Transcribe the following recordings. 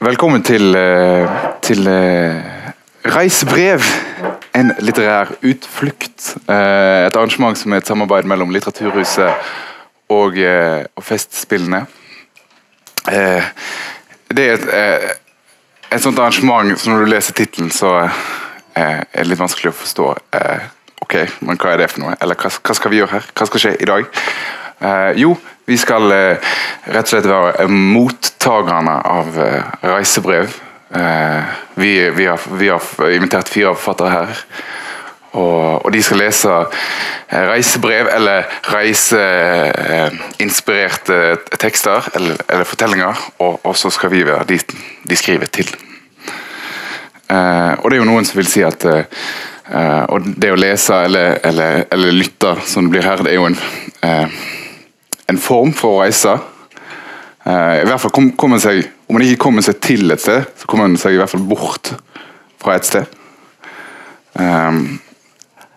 Velkommen til, eh, til eh, Reisebrev. En litterær utflukt. Eh, Et arrangement som er et samarbeid mellom Litteraturhuset og, og Festspillene. Det er et, et sånt arrangement som når du leser tittelen, så er det litt vanskelig å forstå. Ok, men hva er det for noe? Eller hva, skal vi gjøre her? Hva skal skje i dag? Jo, vi skal eh, rett og slett være eh, mottakerne av eh, reisebrev. Vi, vi, har, vi har invitert fire forfattere her. Og, og de skal lese reisebrev eller reiseinspirerte tekster eller, eller fortellinger, og, og så skal vi være de de skriver til. Eh, og det er jo noen som vil si at uh, og det å lese eller, eller, eller lytte, som det blir her, det er jo en, en form for å reise. Eh, I hvert fall kom, kom seg, Om man ikke kommer seg til et sted, så kommer man seg i hvert fall bort fra et sted. Um,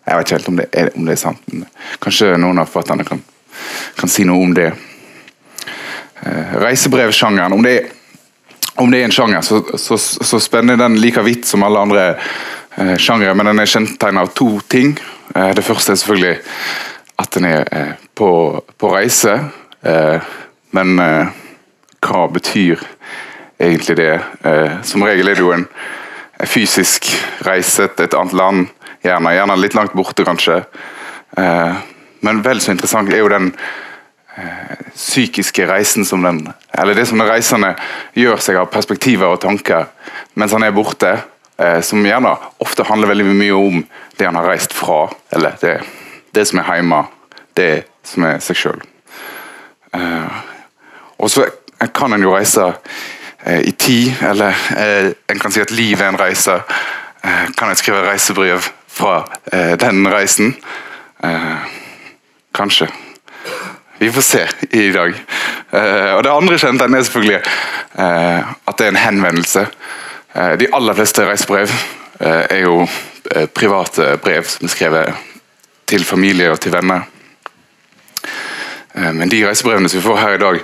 jeg vet ikke helt om det er, om det er sant, men kanskje noen av forfatterne kan, kan si noe om det. Uh, reisebrevsjangeren, om om det er en sjanger, så, så, så spenner den like vidt som alle andre uh, sjangere, men den er kjennetegnet av to ting. Uh, det første er selvfølgelig at den er på, på reise, eh, men eh, hva betyr egentlig det? Eh, som regel er det jo en, en fysisk reise til et annet land, gjerne, gjerne litt langt borte kanskje. Men vel så interessant er jo den psykiske reisen som den Eller det som den reisende gjør seg av perspektiver og tanker mens han er borte, som gjerne ofte handler veldig mye om det han har reist fra, eller det, det som er hjemme, det som er seg sjøl. Eh, og så kan en jo reise eh, i tid, eller eh, en kan si at livet er en reise. Kan en skrive reisebrev fra den reisen? Kanskje. Vi får se i dag. Og Det andre kjennetegnet er selvfølgelig at det er en henvendelse. De aller fleste reisebrev er jo private brev som er skrevet til familie og til venner. Eh, men de reisebrevene som vi får her i dag,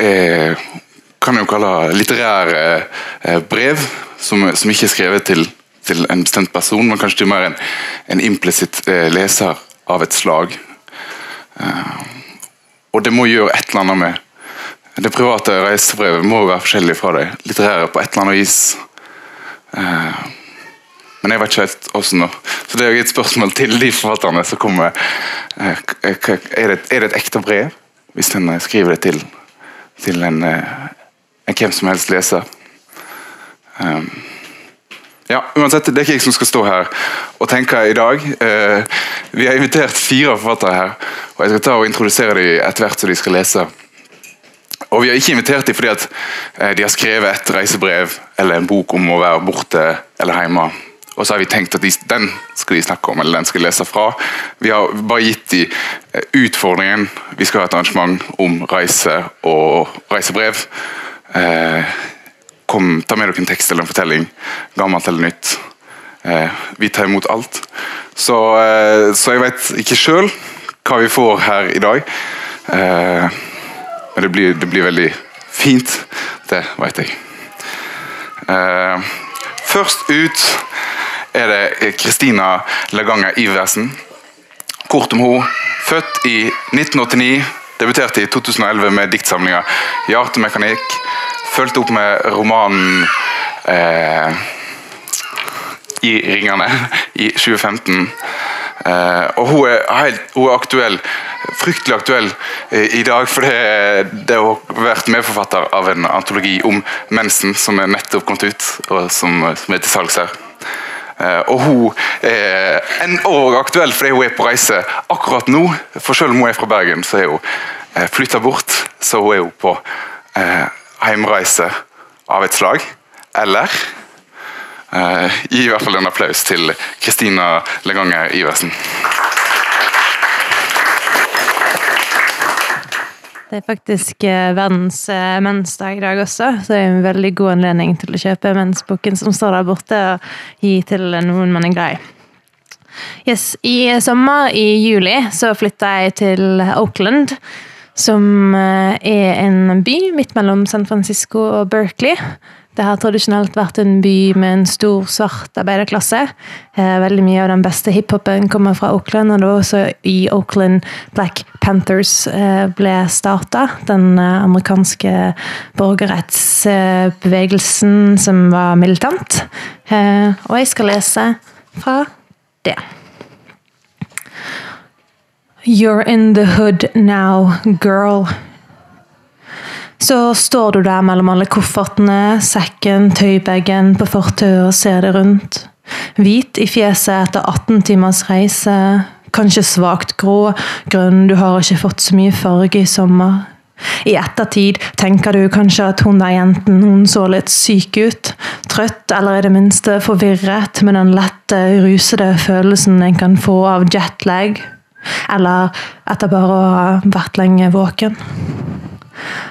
er, kan jeg jo kalle litterære eh, brev, som, som ikke er skrevet til, til en bestemt person, men kanskje til mer en, en implisitt eh, leser av et slag. Eh, og det må gjøre et eller annet med Det private reisebrevet må være forskjellig fra det litterære på et eller annet vis. Eh, men jeg vet ikke helt hvordan nå. Så det er jo et spørsmål til de forfatterne som kommer. Eh, k- er, det, er det et ekte brev, hvis en eh, skriver det til, til en, eh, en hvem som helst leser? Um, ja, uansett, Det er ikke jeg som skal stå her og tenke i dag. Eh, vi har invitert fire forfattere her, og jeg skal ta og introdusere dem etter hvert så de skal lese. Og Vi har ikke invitert dem fordi at eh, de har skrevet et reisebrev eller en bok om å være borte eller hjemme. Og så har vi tenkt at de, den skal de snakke om, eller den skal de lese fra. Vi har bare gitt dem eh, utfordringen. Vi skal ha et arrangement om reise og reisebrev. Eh, kom, ta med dere en tekst eller en fortelling, gammelt eller nytt. Eh, vi tar imot alt. Så, eh, så jeg vet ikke sjøl hva vi får her i dag. Eh, men det blir, det blir veldig fint, det vet jeg. Eh, først ut er det Kristina Leganger Iversen. Kort om henne. Født i 1989, debuterte i 2011 med diktsamlinga 'Hjertemekanikk'. Fulgte opp med romanen eh, 'I ringene' i 2015. Eh, og hun er, helt, hun er aktuell, fryktelig aktuell eh, i dag, for det har vært medforfatter av en antologi om mensen som er nettopp kommet ut, og som, som er til salgs her. Eh, og hun er en år aktuell fordi hun er på reise akkurat nå. For selv om hun er fra Bergen, så er hun eh, flytta bort. Så hun er på eh, heimreise av et slag. Eller eh, Gi i hvert fall en applaus til Kristina Leganger Iversen. Det er faktisk eh, verdens eh, mensdag i dag også, så det er en veldig god anledning til å kjøpe mensboken som står der borte, og gi til noen man er glad i. Yes, I sommer, i juli, så flytta jeg til Oakland, som eh, er en by midt mellom San Francisco og Berkeley. Det har tradisjonelt vært en by med en stor, svart arbeiderklasse. Eh, veldig mye av den beste hiphopen kommer fra Oakland, og det var også i Oakland Black Panthers eh, ble starta. Den eh, amerikanske borgerrettsbevegelsen som var militant. Og jeg skal lese fra det. You're in the hood now, girl. Så står du der mellom alle koffertene, sekken, tøybagen på fortauet og ser deg rundt. Hvit i fjeset etter 18 timers reise, kanskje svakt grå, grønn, du har ikke fått så mye farge i sommer. I ettertid tenker du kanskje at hun der jenten hun så litt syk ut. Trøtt eller i det minste forvirret med den lette, rusede følelsen en kan få av jetlag. Eller etter bare å ha vært lenge våken.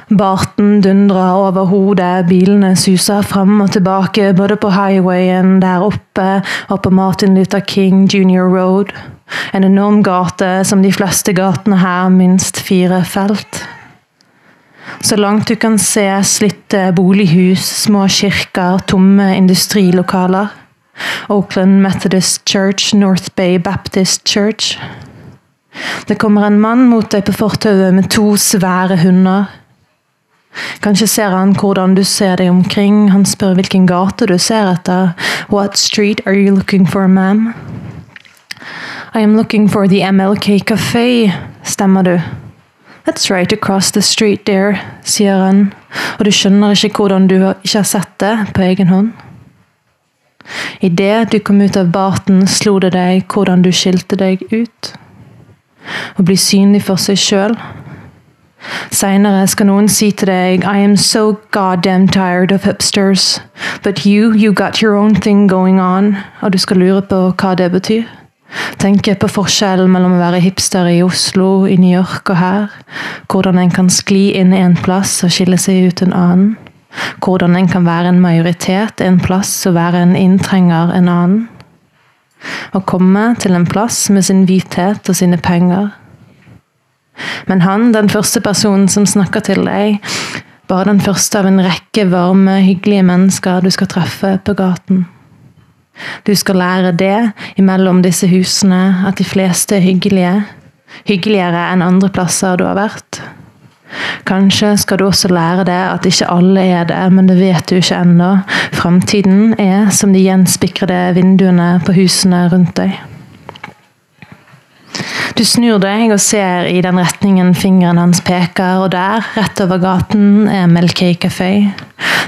Barten dundrer over hodet, bilene suser frem og tilbake både på highwayen der oppe og på Martin Luther King Junior Road. En enorm gate som de fleste gatene her, minst fire felt. Så langt du kan se slitte bolighus, små kirker, tomme industrilokaler. Oakland Methodist Church, North Bay Baptist Church. Det kommer en mann mot deg på fortauet med to svære hunder. Kanskje ser han hvordan du ser deg omkring. Han spør hvilken gate du ser etter. What street are you looking for, ma'am? I am looking for the MLK Café, stemmer du. That's right across the street there, sier han, og du skjønner ikke hvordan du ikke har sett det på egen hånd. Idet du kom ut av barten, slo det deg hvordan du skilte deg ut. Å bli synlig for seg sjøl Seinere skal noen si til deg I am so goddamn tired of hipsters. But you, you got your own thing going on. Og du skal lure på hva det betyr. Tenke på forskjellen mellom å være hipster i Oslo, i New York og her. Hvordan en kan skli inn en plass og skille seg ut en annen. Hvordan en kan være en majoritet en plass og være en inntrenger en annen. Å komme til en plass med sin hvithet og sine penger men han, den første personen som snakker til deg, bare den første av en rekke varme, hyggelige mennesker du skal treffe på gaten. Du skal lære det imellom disse husene, at de fleste er hyggelige. Hyggeligere enn andre plasser du har vært. Kanskje skal du også lære det at ikke alle er det, men det vet du ikke ennå. Framtiden er som de gjenspikrede vinduene på husene rundt deg. Du snur deg og ser i den retningen fingeren hans peker, og der, rett over gaten, er Melkay Café.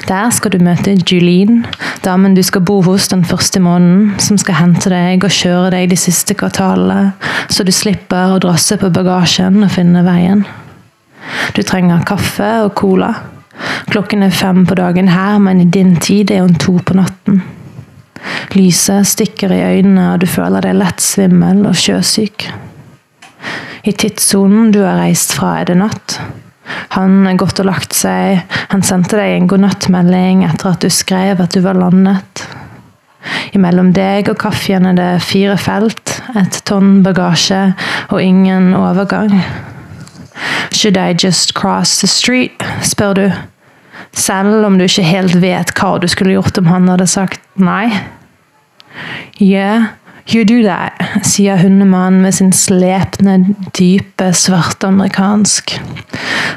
Der skal du møte Julene, damen du skal bo hos den første måneden, som skal hente deg og kjøre deg de siste kvartalene, så du slipper å drasse på bagasjen og finne veien. Du trenger kaffe og cola. Klokken er fem på dagen her, men i din tid er hun to på natten. Lyset stikker i øynene, og du føler deg lett svimmel og sjøsyk. I tidssonen du har reist fra, er det natt. Han er gått og lagt seg. Han sendte deg en godnattmelding etter at du skrev at du var landet. Imellom deg og kaffen er det fire felt, et tonn bagasje og ingen overgang. Should I just cross the street? spør du. Selv om du ikke helt vet hva du skulle gjort om han hadde sagt nei. Yeah, You do that, sier hundemannen med sin slepne, dype svartamerikansk.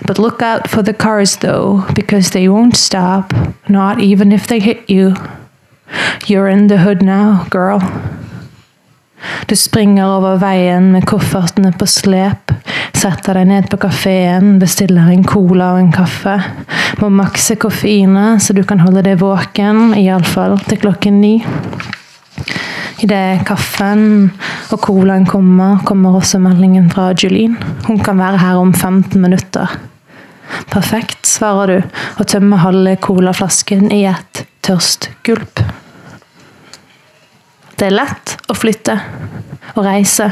But look out for the cars though, because they won't stop, not even if they hit you. You're in the hood now, girl. Du springer over veien med koffertene på slep, setter deg ned på kafeen, bestiller en cola og en kaffe. Må makse koffeinet så du kan holde deg våken, iallfall til klokken ni. Idet kaffen og colaen kommer, kommer også meldingen fra Julene. Hun kan være her om 15 minutter. Perfekt, svarer du og tømmer halve colaflasken i et tørst gulp. Det er lett å flytte og reise.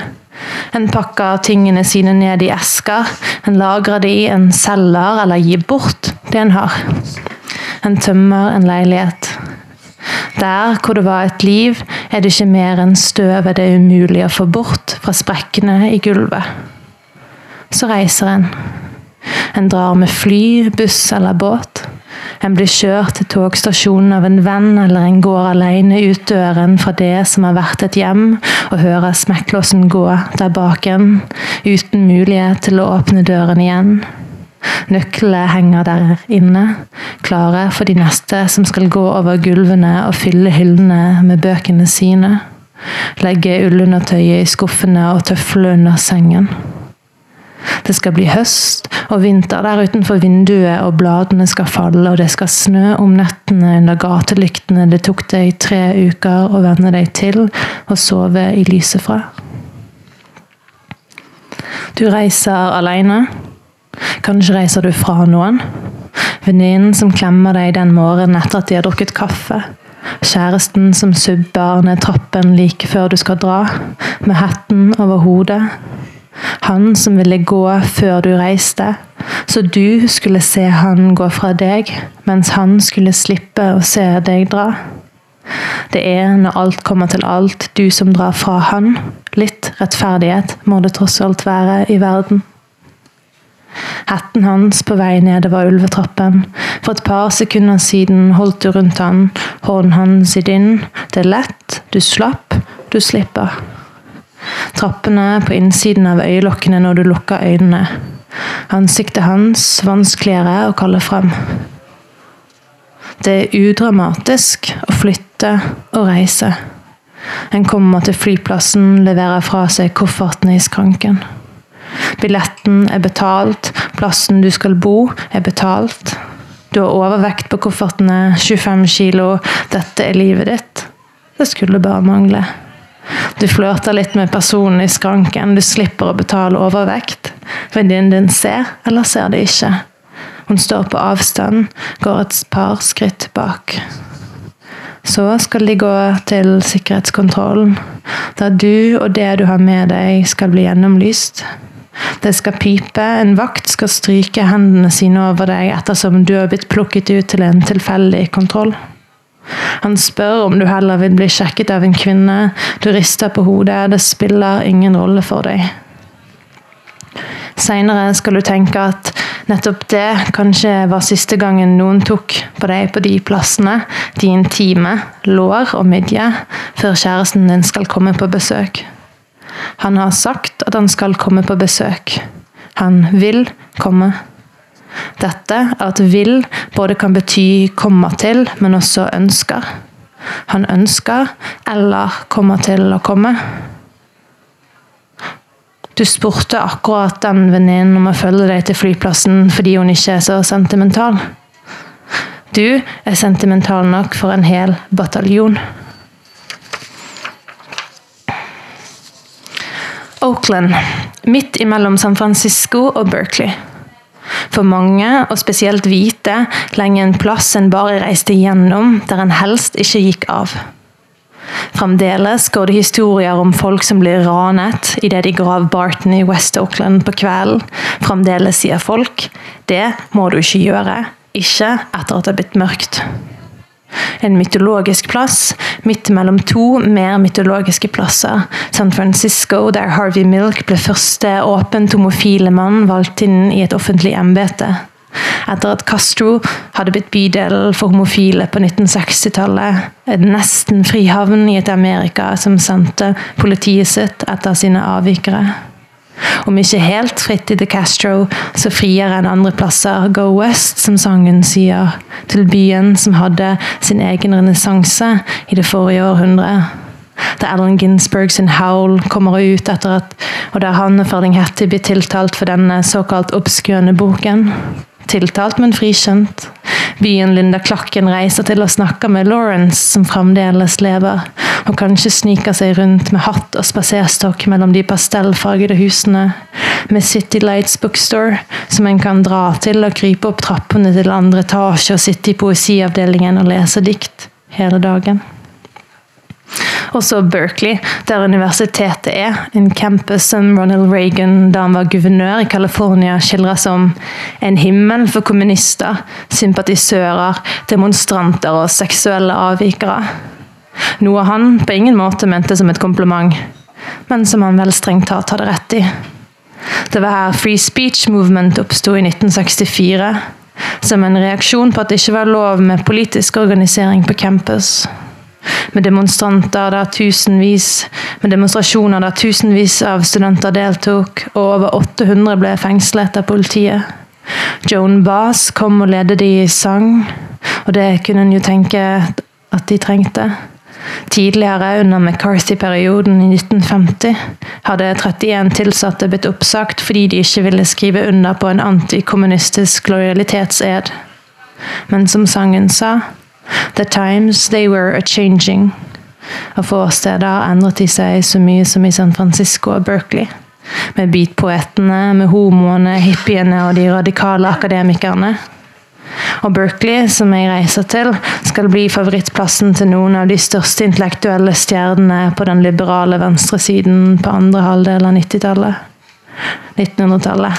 En pakker tingene sine ned i esker. En lagrer de, en selger eller gir bort det en har. En tømmer en leilighet. Der hvor det var et liv, er det ikke mer enn støvet det er umulig å få bort fra sprekkene i gulvet. Så reiser en. En drar med fly, buss eller båt. En blir kjørt til togstasjonen av en venn, eller en går alene ut døren fra det som har vært et hjem, og hører smekklåsen gå der bak en, uten mulighet til å åpne døren igjen. Nøklene henger der inne, klare for de neste som skal gå over gulvene og fylle hyllene med bøkene sine. Legge ullundertøyet i skuffene og tøflene under sengen. Det skal bli høst og vinter der utenfor vinduet, og bladene skal falle, og det skal snø om nettene under gatelyktene det tok deg tre uker å venne deg til og sove i lyset fra. Du reiser alene. Kanskje reiser du fra noen. Venninnen som klemmer deg den morgenen etter at de har drukket kaffe. Kjæresten som subber ned trappen like før du skal dra, med hetten over hodet. Han som ville gå før du reiste, så du skulle se han gå fra deg, mens han skulle slippe å se deg dra. Det er, når alt kommer til alt, du som drar fra han. Litt rettferdighet må det tross alt være i verden. Hetten hans på vei nedover ulvetrappen. For et par sekunder siden holdt du rundt han, hånden hans i din. Det er lett, du slapp, du slipper. Trappene på innsiden av øyelokkene når du lukker øynene. Ansiktet hans vanskeligere å kalle frem. Det er udramatisk å flytte og reise. En kommer til flyplassen, leverer fra seg koffertene i skranken. Billetten er betalt, plassen du skal bo, er betalt. Du har overvekt på koffertene, 25 kilo, dette er livet ditt. Det skulle bare mangle. Du flørter litt med personen i skranken, du slipper å betale overvekt. Venninnen din ser, eller ser det ikke. Hun står på avstand, går et par skritt bak. Så skal de gå til sikkerhetskontrollen, der du og det du har med deg, skal bli gjennomlyst. Det skal pipe, en vakt skal stryke hendene sine over deg ettersom du har blitt plukket ut til en tilfeldig kontroll. Han spør om du heller vil bli sjekket av en kvinne. Du rister på hodet, det spiller ingen rolle for deg. Seinere skal du tenke at nettopp det kanskje var siste gangen noen tok på deg på de plassene, de intime, lår og midje, før kjæresten din skal komme på besøk. Han har sagt at han skal komme på besøk. Han vil komme. Dette er at vil både kan bety 'komme til, men også ønsker. Han ønsker eller kommer til å komme. Du spurte akkurat den venninnen om å følge deg til flyplassen fordi hun ikke er så sentimental. Du er sentimental nok for en hel bataljon. Oakland, midt imellom San Francisco og Berkeley. For mange, og spesielt hvite, lenge en plass en bare reiste gjennom, der en helst ikke gikk av. Fremdeles går det historier om folk som blir ranet idet de grav Barton i West Oakland på kvelden. Fremdeles sier folk det må du ikke gjøre, ikke etter at det er blitt mørkt. En mytologisk plass midt mellom to mer mytologiske plasser. San Francisco, der Harvey Milk ble første åpent homofile mann valgt inn i et offentlig embete. Etter at Castro hadde blitt bydel for homofile på 1960-tallet. En nesten frihavn i et Amerika som sendte politiet sitt etter sine avvikere. Om ikke helt fritt i The Castro, så friere enn andre plasser. Go West, som sangen sier. Til byen som hadde sin egen renessanse i det forrige århundret. Der Allen Ginsberg sin Howl kommer ut etter at Og der han og Ferding Hattie blir tiltalt for denne såkalt obskøne boken. Tiltalt, men frikjent. Byen Linda Klakken reiser til og snakker med Lawrence, som fremdeles lever, og kanskje sniker seg rundt med hatt og spaserstokk mellom de pastellfargede husene, med City Lights Bookstore, som en kan dra til og krype opp trappene til andre etasje og sitte i poesiavdelingen og lese dikt hele dagen. Også Berkeley, der universitetet er. En campus som Ronald Reagan da han var guvernør i California skildra som en himmel for kommunister, sympatisører, demonstranter og seksuelle avvikere. Noe han på ingen måte mente som et kompliment, men som han vel strengt tatt hadde rett i. Det var her Free Speech Movement oppsto i 1964. som en reaksjon på at det ikke var lov med politisk organisering på campus. Med demonstranter der tusenvis, med demonstrasjoner der tusenvis av studenter deltok, og over 800 ble fengslet av politiet. Joan Bass kom og ledet de i sang, og det kunne en jo tenke at de trengte. Tidligere, under McCarthy-perioden i 1950, hadde 31 tilsatte blitt oppsagt fordi de ikke ville skrive under på en antikommunistisk lojalitetsed. Men som sangen sa The times they were a-changing. Og få steder endret de seg så mye som i San Francisco og Berkeley. Med beatpoetene, med homoene, hippiene og de radikale akademikerne. Og Berkeley, som jeg reiser til, skal bli favorittplassen til noen av de største intellektuelle stjernene på den liberale venstresiden på andre halvdel av 90-tallet. 1900-tallet.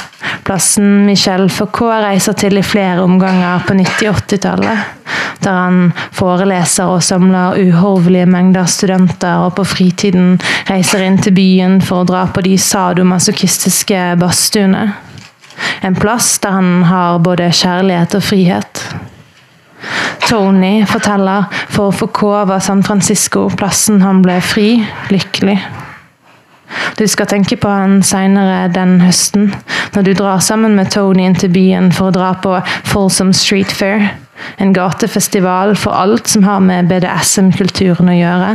Plassen Michel Foucault reiser til i flere omganger på 90-80-tallet. Der han foreleser og samler uhorvelige mengder studenter, og på fritiden reiser inn til byen for å dra på de sadomasochistiske badstuene. En plass der han har både kjærlighet og frihet. Tony forteller for Foucault var San Francisco plassen han ble fri, lykkelig. Du skal tenke på han seinere den høsten, når du drar sammen med Tony inn til byen for å dra på Folsom Street Fair, en gatefestival for alt som har med BDSM-kulturen å gjøre.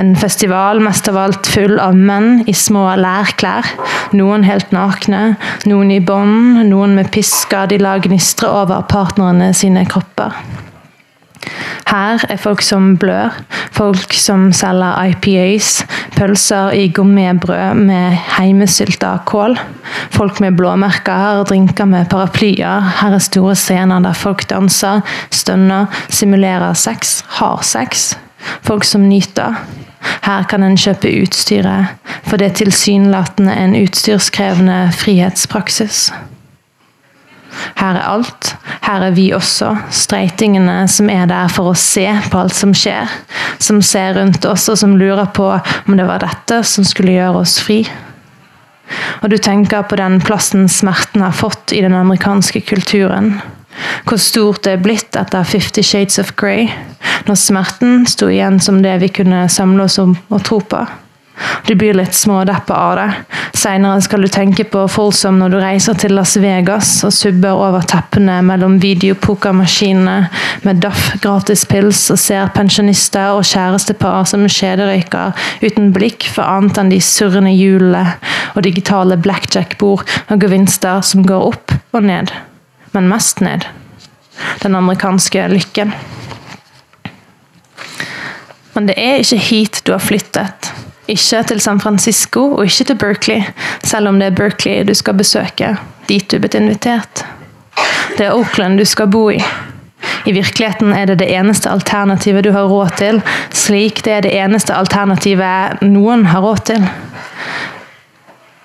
En festival mest av alt full av menn i små lærklær. Noen helt nakne, noen i bånd, noen med pisker de lar gnistre over partnerne sine kropper. Her er folk som blør, folk som selger IPAs, pølser i gummibrød med heimesylta kål, folk med blåmerker, drinker med paraplyer. Her er store scener der folk danser, stønner, simulerer sex, har sex. Folk som nyter. Her kan en kjøpe utstyret, for det er tilsynelatende en utstyrskrevende frihetspraksis. Her er alt. Her er vi også, streitingene som er der for å se på alt som skjer. Som ser rundt oss, og som lurer på om det var dette som skulle gjøre oss fri. Og du tenker på den plassen smerten har fått i den amerikanske kulturen. Hvor stort det er blitt etter Fifty Shades of Grey, når smerten sto igjen som det vi kunne samle oss om og tro på. Du blir litt smådeppa av det. Seinere skal du tenke på Folsom når du reiser til Las Vegas og subber over teppene mellom videopokermaskinene med Daff gratispils og ser pensjonister og kjærestepar som kjederøyker uten blikk for annet enn de surrende hjulene og digitale blackjack-bord og gevinster som går opp og ned men mest ned. Den amerikanske lykken. Men det er ikke hit du har flyttet. Ikke til San Francisco og ikke til Berkeley, selv om det er Berkeley du skal besøke. Dit du blitt invitert. Det er Oakland du skal bo i. I virkeligheten er det det eneste alternativet du har råd til, slik det er det eneste alternativet noen har råd til.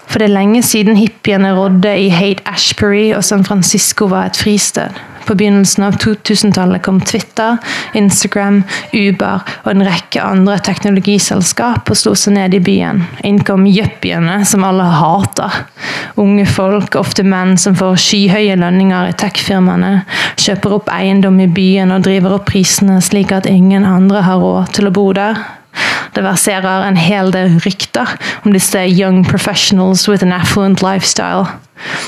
For det er lenge siden hippiene rådde i Haight Ashbury, og San Francisco var et fristed. På begynnelsen av 2000-tallet kom Twitter, Instagram, Uber og en rekke andre teknologiselskap og slo seg ned i byen. Inn kom yuppiene, som alle hater. Unge folk, ofte menn som får skyhøye lønninger i tech-firmaene, kjøper opp eiendom i byen og driver opp prisene slik at ingen andre har råd til å bo der. Det verserer en hel del rykter om disse young professionals with an affluent lifestyle.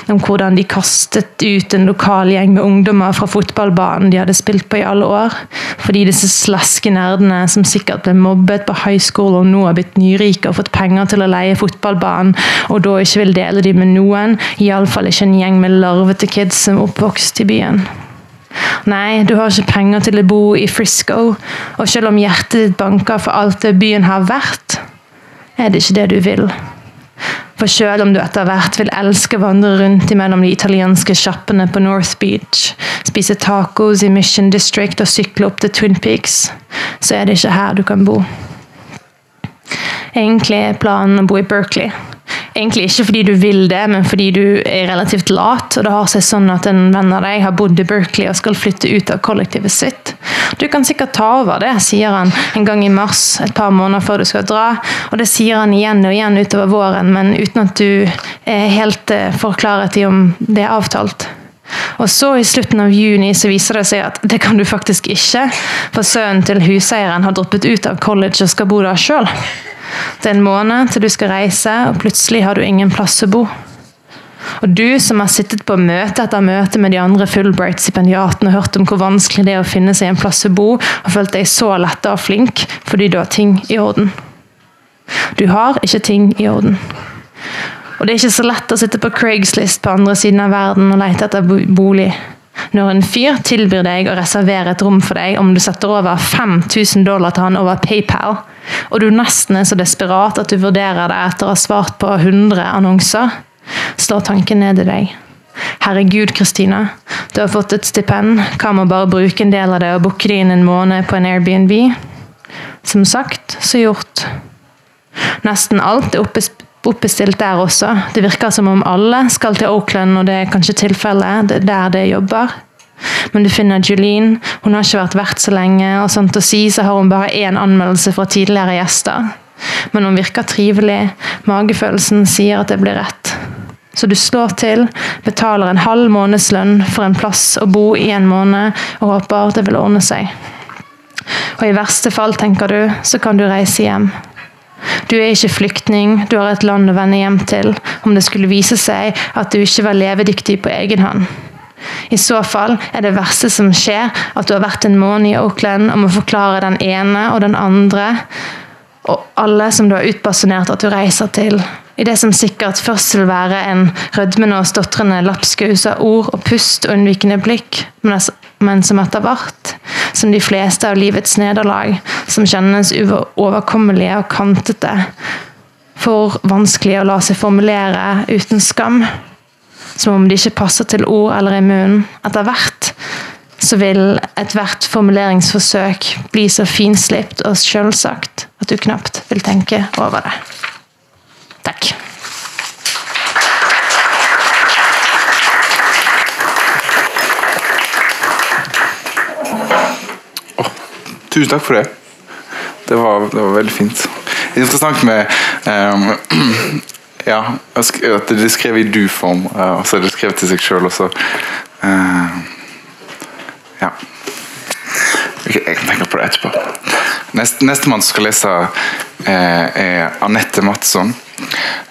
Om hvordan de kastet ut en lokal gjeng med ungdommer fra fotballbanen de hadde spilt på i alle år. Fordi disse slaske nerdene som sikkert ble mobbet på high school og nå har blitt nyrike og fått penger til å leie fotballbanen, og da ikke vil dele dem med noen, iallfall ikke en gjeng med larvete kids som er oppvokst i byen. Nei, du har ikke penger til å bo i Frisco, og selv om hjertet ditt banker for alt det byen har vært, er det ikke det du vil. For selv om du etter hvert vil elske å vandre rundt imellom de italienske sjappene på North Beach, spise tacos i Mission District og sykle opp til Twin Peaks, så er det ikke her du kan bo. Egentlig er planen å bo i Berkeley, Egentlig ikke fordi du vil det, men fordi du er relativt lat. Og det har seg sånn at en venn av deg har bodd i Berkeley og skal flytte ut av kollektivet sitt. Du kan sikkert ta over det, sier han en gang i mars, et par måneder før du skal dra. Og det sier han igjen og igjen utover våren, men uten at du er helt får forklaret i om det er avtalt. Og så i slutten av juni så viser det seg at det kan du faktisk ikke, for sønnen til huseieren har droppet ut av college og skal bo der sjøl. Det er en måned til du skal reise, og plutselig har du ingen plass å bo. Og du som har sittet på møte etter møte med de andre Fulbright-stipendiatene og hørt om hvor vanskelig det er å finne seg en plass å bo, har følt deg så letta og flink fordi du har ting i orden. Du har ikke ting i orden. Og det er ikke så lett å sitte på Craigslist på andre siden av verden og lete etter bolig. Når en fyr tilbyr deg å reservere et rom for deg om du setter over 5000 dollar til han over PayPal, og du nesten er så desperat at du vurderer det etter å ha svart på 100 annonser, slår tanken ned i deg. Herregud, Kristina. Du har fått et stipend. Hva med å bare bruke en del av det og booke det inn en måned på en Airbnb? Som sagt, så gjort. Nesten alt er oppbestilt der også. Det virker som om alle skal til Oakland, og det er kanskje tilfellet. Er der det jobber. Men du finner Julene. Hun har ikke vært vert så lenge, og sånn til å si så har hun bare én anmeldelse fra tidligere gjester. Men hun virker trivelig. Magefølelsen sier at det blir rett. Så du slår til, betaler en halv månedslønn for en plass å bo i en måned, og håper det vil ordne seg. Og i verste fall, tenker du, så kan du reise hjem. Du er ikke flyktning, du har et land å vende hjem til om det skulle vise seg at du ikke var levedyktig på egen hånd. I så fall er det verste som skjer, at du har vært en måned i Oakland og må forklare den ene og den andre og alle som du har utbasunert at du reiser til. I det som sikkert først vil være en rødmende og stotrende lapskaus av ord og pust og unnvikende blikk, men som etter hvert, som de fleste av livets nederlag, som kjennes uoverkommelige og kantete, for vanskelig å la seg formulere uten skam, som om de ikke passer til ord eller i munnen, etter hvert så vil ethvert formuleringsforsøk bli så finslipt og sjølsagt at du knapt vil tenke over det. Takk. Oh, tusen takk for det. Det var, det var veldig fint. Interessant med um, ja, at er skrevet i du-form, og så er det skrevet til seg sjøl også. Uh, ja. Jeg kan tenke på det etterpå. Nest, Nestemann som skal lese, uh, er Anette Madsson.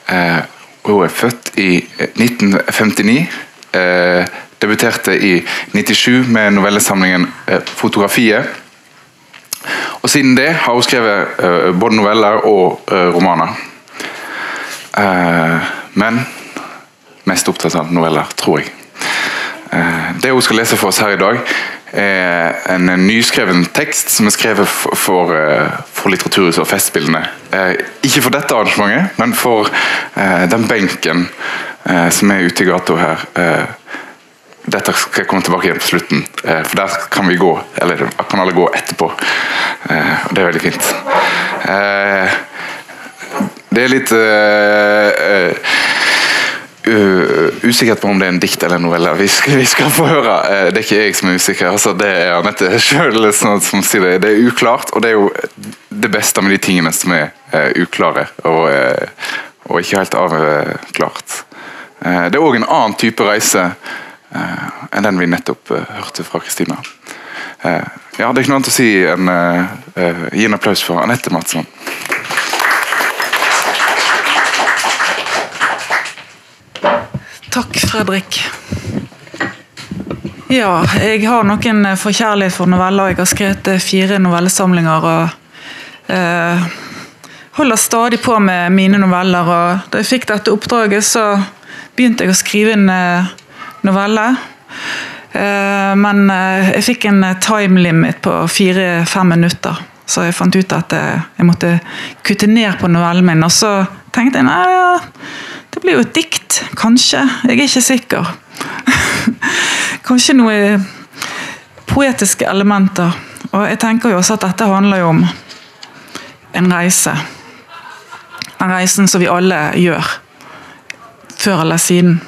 Uh, hun er født i 1959. Eh, debuterte i 97 med novellesamlingen eh, 'Fotografiet'. Og Siden det har hun skrevet eh, både noveller og eh, men mest opptatt av noveller, tror jeg. det hun skal lese for oss her i dag, er en nyskreven tekst som er skrevet for, eh, for Litteraturhuset og Festspillene. Eh, ikke for dette arrangementet, men for eh, den benken som er ute i gata her. Dette skal jeg komme tilbake igjen på slutten, for der kan vi gå, eller kan alle gå etterpå. og Det er veldig fint. Det er litt uh, usikker på om det er en dikt eller en novelle. Vi skal, vi skal få høre. Uh, det er ikke jeg som er usikker, altså, det er Anette sjøl som, som, sier det. Det er uklart, og det er jo det beste med de tingene som er uh, uklare og, og, ikke helt avklart. det er òg en annen type reise enn den vi nettopp hørte fra Kristina. ja, det er ikke noe annet å si enn gi en applaus for Anette Madsson. Takk, Fredrik. Ja, jeg har noen forkjærlighet for noveller. Jeg har skrevet eh, fire novellesamlinger. og eh, holder stadig på med mine noveller. og Da jeg fikk dette oppdraget, så begynte jeg å skrive en eh, novelle. Eh, men eh, jeg fikk en eh, time limit på fire-fem minutter. Så jeg fant ut at jeg måtte kutte ned på novellen min. Og så tenkte jeg nei, ja, det blir jo et dikt. Kanskje. Jeg er ikke sikker. Kanskje noe poetiske elementer. Og jeg tenker jo også at dette handler jo om en reise. Den reisen som vi alle gjør. Før eller siden.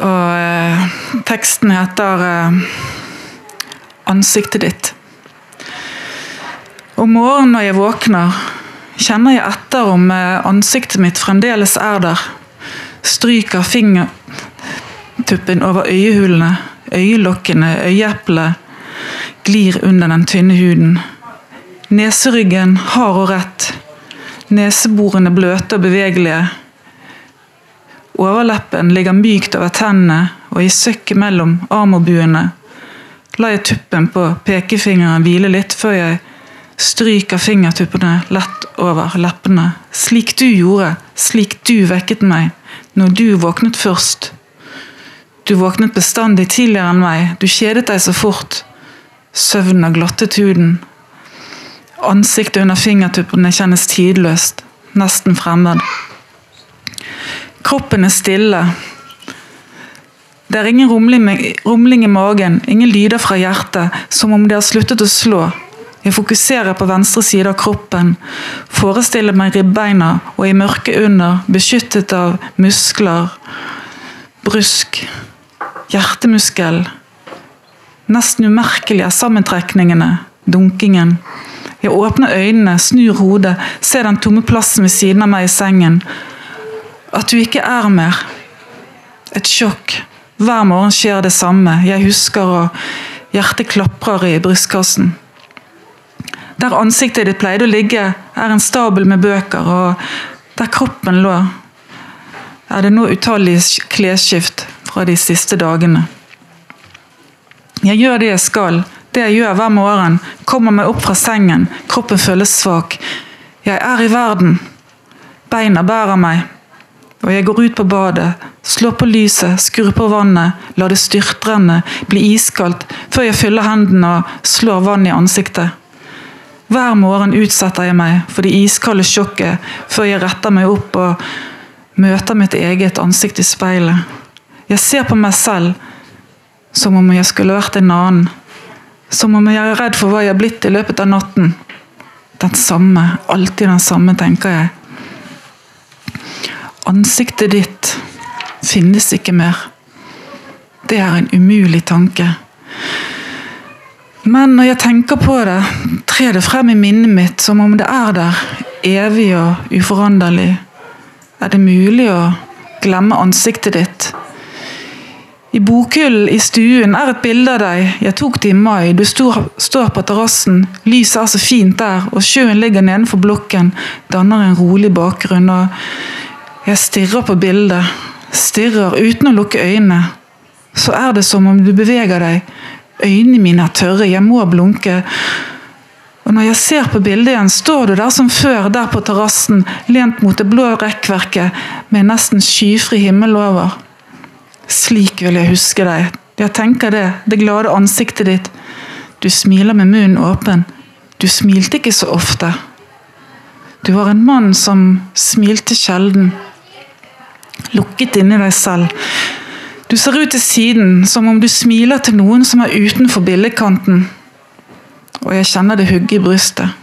Og eh, teksten heter eh, 'Ansiktet ditt'. Om morgenen når jeg våkner kjenner jeg etter om eh, ansiktet mitt fremdeles er der. Stryker finger, fingertuppen over øyehulene, øyelokkene, øyeeplet glir under den tynne huden. Neseryggen hard og rett. Neseborene bløte og bevegelige. Overleppen ligger mykt over tennene, og i søkket mellom armorbuene lar jeg tuppen på pekefingeren hvile litt før jeg stryker fingertuppene lett over leppene. Slik du gjorde, slik du vekket meg, når du våknet først. Du våknet bestandig tidligere enn meg, du kjedet deg så fort. Søvnen har glottet huden. Ansiktet under fingertuppene kjennes tidløst, nesten fremmed. Kroppen er stille. Det er ingen rumling, i magen, ingen lyder fra hjertet, som om det har sluttet å slå. Jeg fokuserer på venstre side av kroppen, forestiller meg ribbeina og i mørket under, beskyttet av muskler, brusk, hjertemuskel. Nesten umerkelig er sammentrekningene, dunkingen. Jeg åpner øynene, snur hodet, ser den tomme plassen ved siden av meg i sengen. At du ikke er mer. Et sjokk. Hver morgen skjer det samme. Jeg husker, og hjertet klaprer i brystkassen. Der ansiktet ditt pleide å ligge, er en stabel med bøker, og der kroppen lå, er det nå utallige klesskift fra de siste dagene. Jeg gjør det jeg skal, det jeg gjør hver morgen, kommer meg opp fra sengen, kroppen føles svak. Jeg er i verden. Beina bærer meg. Og jeg går ut på badet, slår på lyset, skrur på vannet, lar det styrtrenne, bli iskaldt, før jeg fyller hendene og slår vann i ansiktet. Hver morgen utsetter jeg meg for det iskalde sjokket før jeg retter meg opp og møter mitt eget ansikt i speilet. Jeg ser på meg selv som om jeg skulle vært en annen. Som om jeg er redd for hva jeg har blitt i løpet av natten. Den samme, alltid den samme, tenker jeg. Ansiktet ditt finnes ikke mer. Det er en umulig tanke. Men når jeg tenker på det, trer det frem i minnet mitt som om det er der, evig og uforanderlig. Er det mulig å glemme ansiktet ditt? I bokhyllen i stuen er et bilde av deg. Jeg tok det i mai. Du står, står på terrassen. Lyset er så fint der, og sjøen ligger nedenfor blokken. Danner en rolig bakgrunn. og jeg stirrer på bildet, stirrer uten å lukke øynene. Så er det som om du beveger deg. Øynene mine er tørre, jeg må blunke. Og når jeg ser på bildet igjen, står du der som før, der på terrassen, lent mot det blå rekkverket, med nesten skyfri himmel over. Slik vil jeg huske deg. Jeg tenker det, det glade ansiktet ditt. Du smiler med munnen åpen. Du smilte ikke så ofte. Du var en mann som smilte sjelden lukket inni deg selv. Du ser ut til siden, som om du smiler til noen som er utenfor billedkanten. Og jeg kjenner det hugge i brystet.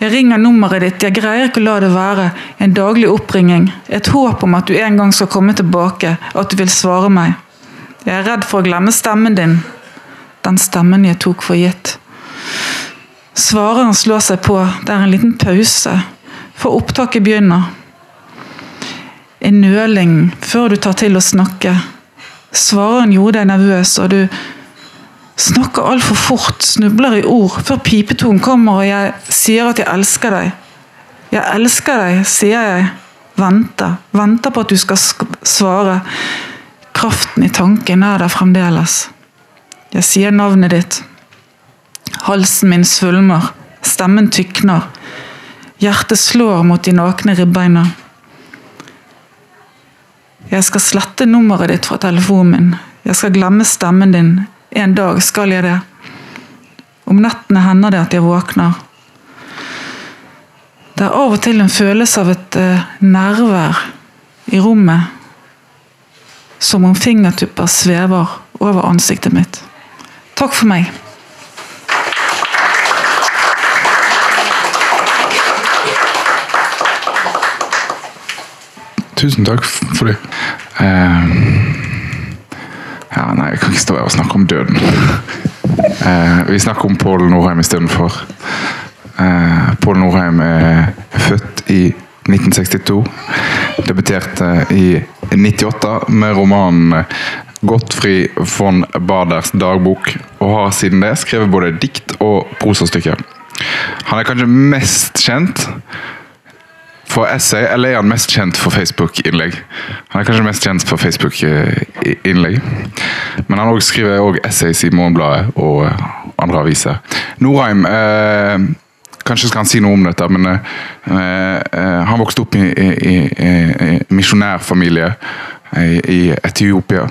Jeg ringer nummeret ditt, jeg greier ikke å la det være. En daglig oppringing. Et håp om at du en gang skal komme tilbake, at du vil svare meg. Jeg er redd for å glemme stemmen din. Den stemmen jeg tok for gitt. Svareren slår seg på, det er en liten pause, for opptaket begynner en nøling før du tar til å snakke. Svareren gjorde deg nervøs, og du snakker altfor fort, snubler i ord, før pipetonen kommer og jeg sier at jeg elsker deg. Jeg elsker deg, sier jeg. Venter. Venter på at du skal svare. Kraften i tanken er der fremdeles. Jeg sier navnet ditt. Halsen min svulmer. Stemmen tykner. Hjertet slår mot de nakne ribbeina. Jeg skal slette nummeret ditt fra telefonen min. Jeg skal glemme stemmen din. En dag skal jeg det. Om nettene hender det at jeg våkner. Det er av og til en følelse av et uh, nærvær i rommet. Som om fingertupper svever over ansiktet mitt. Takk for meg. Tusen takk for det. Uh, ja, nei, jeg kan ikke stå her og snakke om døden. Uh, vi snakker om Pål Nordheim istedenfor. Uh, Pål Nordheim er født i 1962 debuterte i 98 med romanen Gottfri von Baders dagbok, og har siden det skrevet både dikt og prosastykker. Han er kanskje mest kjent for essay, eller er han mest kjent for Facebook-innlegg? Han er kanskje mest kjent for Facebook-innlegg, men han også skriver også essays i Morgenbladet og andre aviser. Norheim eh, Kanskje skal han si noe om dette, men eh, eh, han vokste opp i, i, i, i misjonærfamilie i Etiopia.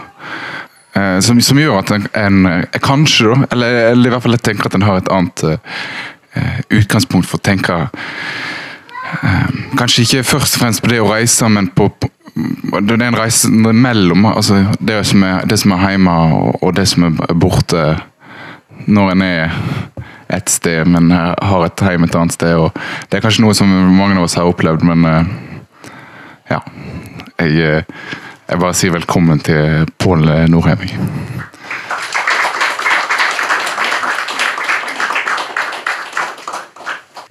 Eh, som, som, gjør at en, en kanskje, da, eller, eller, i hvert fall jeg tenker at en har et annet uh, utgangspunkt for å tenke Kanskje ikke først og fremst på det å reise, men på, på det er en reise mellom altså det, som er, det som er hjemme og, det som er borte når en er et sted, men har et hjem et annet sted. og Det er kanskje noe som mange av oss har opplevd, men ja. Jeg jeg bare sier velkommen til Pål Nordheim.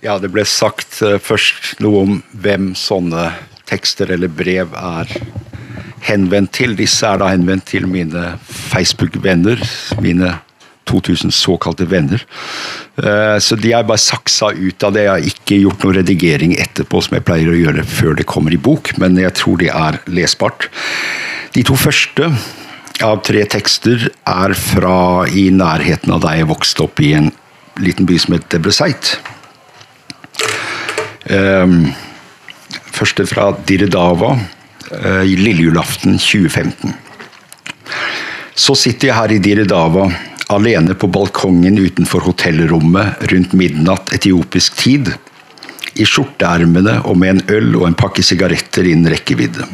Ja, det ble sagt uh, først noe om hvem sånne tekster eller brev er henvendt til. Disse er da henvendt til mine Facebook-venner, mine 2000 såkalte venner. Eh, så de er bare saksa ut av det. Jeg har ikke gjort noe redigering etterpå, som jeg pleier å gjøre før det kommer i bok, men jeg tror det er lesbart. De to første av tre tekster er fra i nærheten av der jeg vokste opp i en liten by som het Debrezeit. Um, første fra Diredava uh, i lillejulaften 2015. Så sitter jeg her i Diredava alene på balkongen utenfor hotellrommet rundt midnatt etiopisk tid, i skjorteermene og med en øl og en pakke sigaretter innen rekkevidde.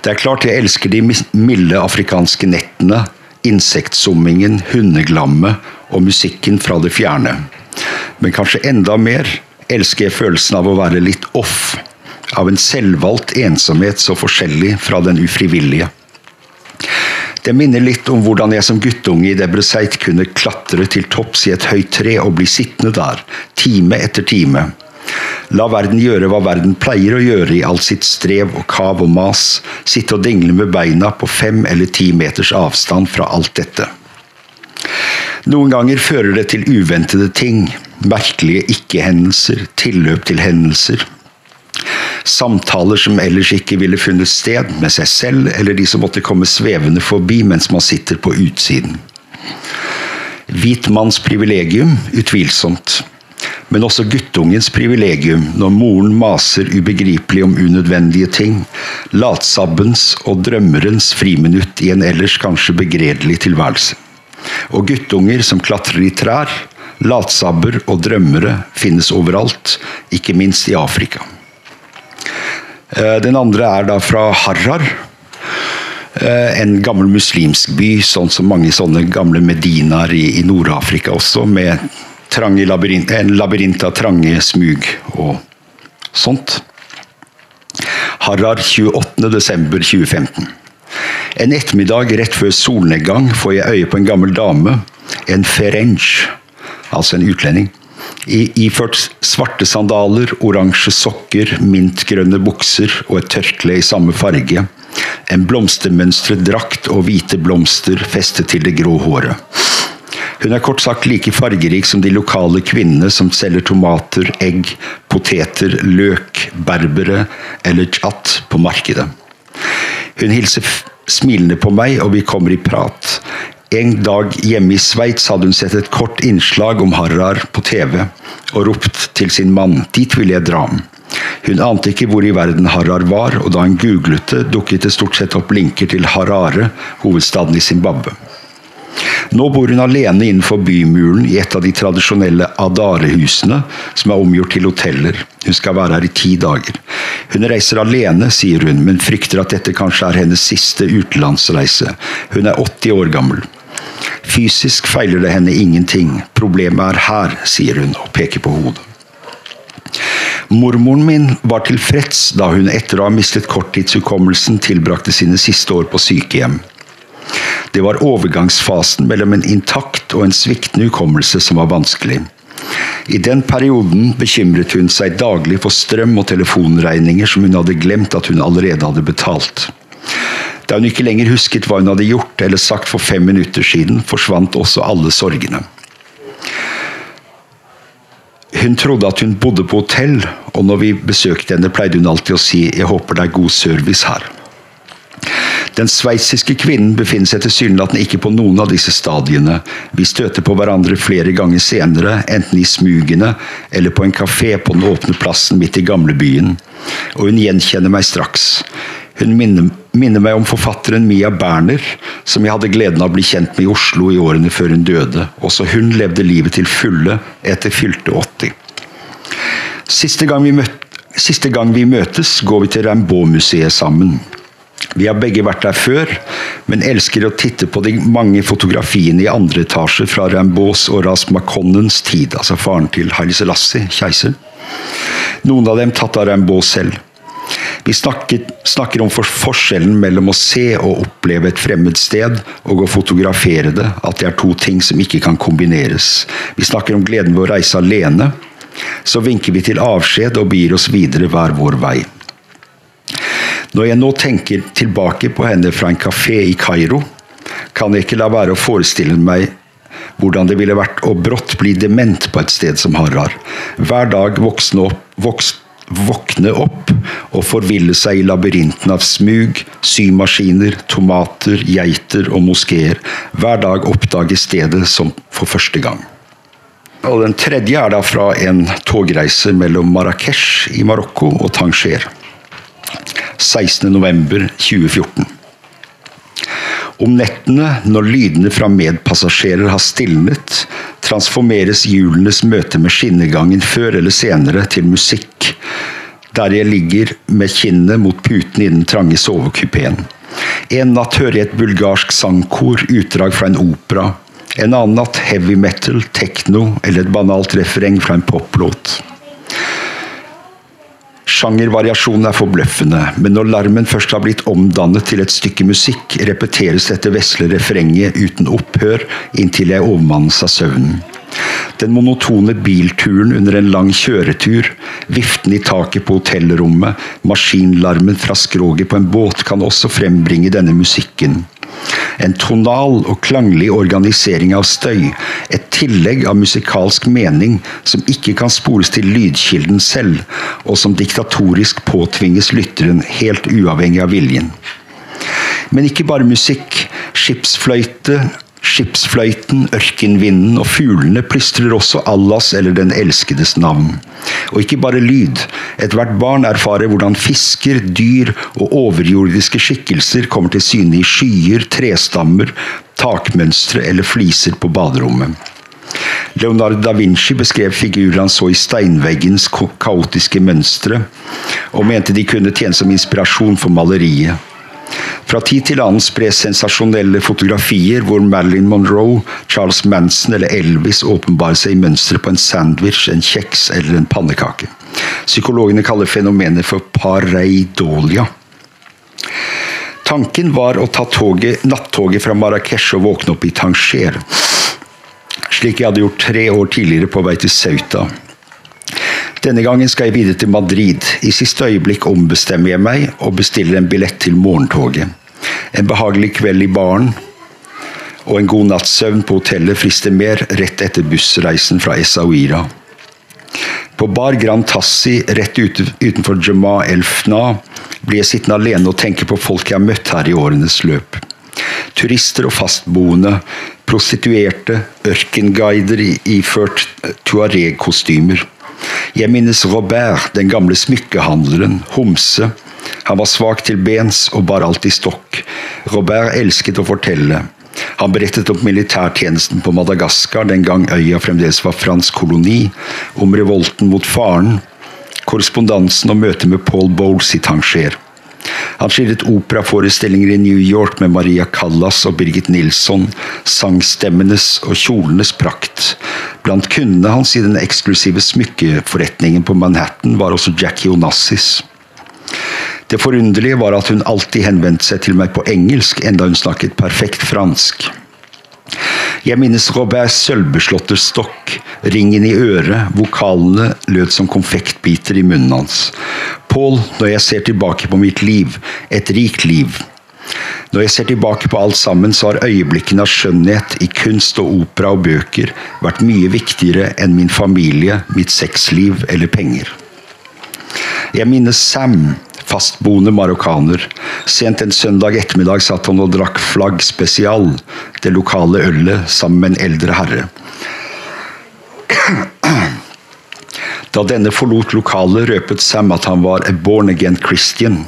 Det er klart jeg elsker de milde afrikanske nettene, insektsummingen, hundeglammet og musikken fra det fjerne. Men kanskje enda mer elsker jeg følelsen av å være litt off, av en selvvalgt ensomhet så forskjellig fra den ufrivillige. Det minner litt om hvordan jeg som guttunge i Debreceit kunne klatre til topps i et høyt tre og bli sittende der, time etter time. La verden gjøre hva verden pleier å gjøre i all sitt strev og kav og mas, sitte og dingle med beina på fem eller ti meters avstand fra alt dette. Noen ganger fører det til uventede ting, merkelige ikke-hendelser, tilløp til hendelser. Samtaler som ellers ikke ville funnet sted med seg selv eller de som måtte komme svevende forbi mens man sitter på utsiden. Hvit manns privilegium, utvilsomt. Men også guttungens privilegium når moren maser ubegripelig om unødvendige ting. Latsabbens og drømmerens friminutt i en ellers kanskje begredelig tilværelse. Og guttunger som klatrer i trær. Latsabber og drømmere finnes overalt, ikke minst i Afrika. Eh, den andre er da fra Harrar. Eh, en gammel muslimsk by, sånn som mange sånne gamle medinaer i, i Nord-Afrika også, med labyrint, en labyrint av trange smug og sånt. Harrar 28.12.2015. En ettermiddag rett før solnedgang får jeg øye på en gammel dame, en ferench, altså en utlending, iført svarte sandaler, oransje sokker, mintgrønne bukser og et tørkle i samme farge. En blomstermønstret drakt og hvite blomster festet til det grå håret. Hun er kort sagt like fargerik som de lokale kvinnene som selger tomater, egg, poteter, løk, berbere eller chat på markedet. Hun hilser smilende på meg, og vi kommer i prat. En dag hjemme i Sveits hadde hun sett et kort innslag om Harrar på TV, og ropt til sin mann 'dit vil jeg dra'. Hun ante ikke hvor i verden Harrar var, og da hun googlet det, dukket det stort sett opp linker til Harare, hovedstaden i Zimbabwe. Nå bor hun alene innenfor bymuren i et av de tradisjonelle Adare-husene, som er omgjort til hoteller. Hun skal være her i ti dager. Hun reiser alene, sier hun, men frykter at dette kanskje er hennes siste utenlandsreise. Hun er 80 år gammel. Fysisk feiler det henne ingenting. Problemet er her, sier hun og peker på hodet. Mormoren min var tilfreds da hun etter å ha mistet korttidshukommelsen tilbrakte sine siste år på sykehjem. Det var overgangsfasen mellom en intakt og en sviktende hukommelse som var vanskelig. I den perioden bekymret hun seg daglig for strøm og telefonregninger som hun hadde glemt at hun allerede hadde betalt. Da hun ikke lenger husket hva hun hadde gjort eller sagt for fem minutter siden, forsvant også alle sorgene. Hun trodde at hun bodde på hotell, og når vi besøkte henne, pleide hun alltid å si 'jeg håper det er god service her'. Den sveitsiske kvinnen befinner seg tilsynelatende ikke på noen av disse stadiene. Vi støter på hverandre flere ganger senere, enten i smugene eller på en kafé på den åpne plassen midt i gamlebyen. Og hun gjenkjenner meg straks. Hun minner, minner, meg om forfatteren Mia Berner, som jeg hadde gleden av å bli kjent med i Oslo i årene før hun døde. Også hun levde livet til fulle etter fylte 80. Siste gang vi, møt, siste gang vi møtes, går vi til Rimbaud-museet sammen. Vi har begge vært der før, men elsker å titte på de mange fotografiene i andre etasje fra Rambauds og Ras Maconnens tid, altså faren til Haile Selassie, keiser. Noen av dem tatt av Rambaud selv. Vi snakker, snakker om for forskjellen mellom å se og oppleve et fremmed sted og å fotografere det, at det er to ting som ikke kan kombineres. Vi snakker om gleden ved å reise alene. Så vinker vi til avskjed og begir oss videre hver vår vei. Når jeg nå tenker tilbake på henne fra en kafé i Kairo, kan jeg ikke la være å forestille meg hvordan det ville vært å brått bli dement på et sted som Harar. Hver dag voksne opp, voks, våkne opp og forville seg i labyrinten av smug, symaskiner, tomater, geiter og moskeer. Hver dag oppdage stedet som for første gang. Og Den tredje er da fra en togreise mellom Marrakech i Marokko og Tanger. 16.11.2014. Om nettene, når lydene fra medpassasjerer har stilnet, transformeres hjulenes møte med skinnegangen før eller senere til musikk, der jeg ligger med kinnet mot puten i den trange sovekupeen. En natt hører jeg et bulgarsk sangkor, utdrag fra en opera. En annen natt heavy metal, tekno eller et banalt refreng fra en poplåt. Sjangervariasjonen er forbløffende, men når larmen først har blitt omdannet til et stykke musikk, repeteres dette vesle refrenget uten opphør inntil jeg overmannes av søvnen. Den monotone bilturen under en lang kjøretur, viften i taket på hotellrommet, maskinlarmen fra skroget på en båt kan også frembringe denne musikken. En tonal og klanglig organisering av støy, et tillegg av musikalsk mening som ikke kan spores til lydkilden selv, og som diktatorisk påtvinges lytteren helt uavhengig av viljen. Men ikke bare musikk. Skipsfløyte, Skipsfløyten, ørkenvinden og fuglene plystrer også Allahs eller Den elskedes navn. Og ikke bare lyd. Ethvert barn erfarer hvordan fisker, dyr og overjordiske skikkelser kommer til syne i skyer, trestammer, takmønstre eller fliser på baderommet. Leonardo da Vinci beskrev figurer han så i steinveggens kaotiske mønstre, og mente de kunne tjene som inspirasjon for maleriet. Fra tid til annen spres sensasjonelle fotografier hvor Marilyn Monroe, Charles Manson eller Elvis åpenbarer seg i mønsteret på en sandwich, en kjeks eller en pannekake. Psykologene kaller fenomenet for pareidolia. Tanken var å ta toget, nattoget fra Marrakech og våkne opp i Tanger. Slik jeg hadde gjort tre år tidligere på vei til Sauta. Denne gangen skal jeg videre til Madrid. I siste øyeblikk ombestemmer jeg meg og bestiller en billett til morgentoget. En behagelig kveld i baren og en god natts søvn på hotellet frister mer rett etter bussreisen fra Essaouira. På Bar Grand Tassi rett utenfor Jema El Fna blir jeg sittende alene og tenke på folk jeg har møtt her i årenes løp. Turister og fastboende, prostituerte, ørkenguider iført tuareg-kostymer. Jeg minnes Robert, den gamle smykkehandleren, homse. Han var svak til bens og bar alltid stokk. Robert elsket å fortelle. Han berettet om militærtjenesten på Madagaskar den gang øya fremdeles var fransk koloni, om revolten mot faren, korrespondansen og møtet med Paul Bowles i Tanger. Han skildret operaforestillinger i New York med Maria Callas og Birgit Nilsson, sangstemmenes og kjolenes prakt. Blant kundene hans i den eksklusive smykkeforretningen på Manhattan var også Jackie Onassis. Det forunderlige var at hun alltid henvendte seg til meg på engelsk, enda hun snakket perfekt fransk. Jeg minnes Robert sølvbeslåtte stokk, ringen i øret, vokalene lød som konfektbiter i munnen hans. Paul, når jeg ser tilbake på mitt liv, et rikt liv. Når jeg ser tilbake på alt sammen, så har øyeblikkene av skjønnhet i kunst og opera og bøker vært mye viktigere enn min familie, mitt sexliv eller penger. Jeg minnes Sam, fastboende marokkaner. Sent en søndag ettermiddag satt han og drakk Flagg Spesial, det lokale ølet, sammen med en eldre herre. Da denne forlot lokalet, røpet Sam at han var a born again Christian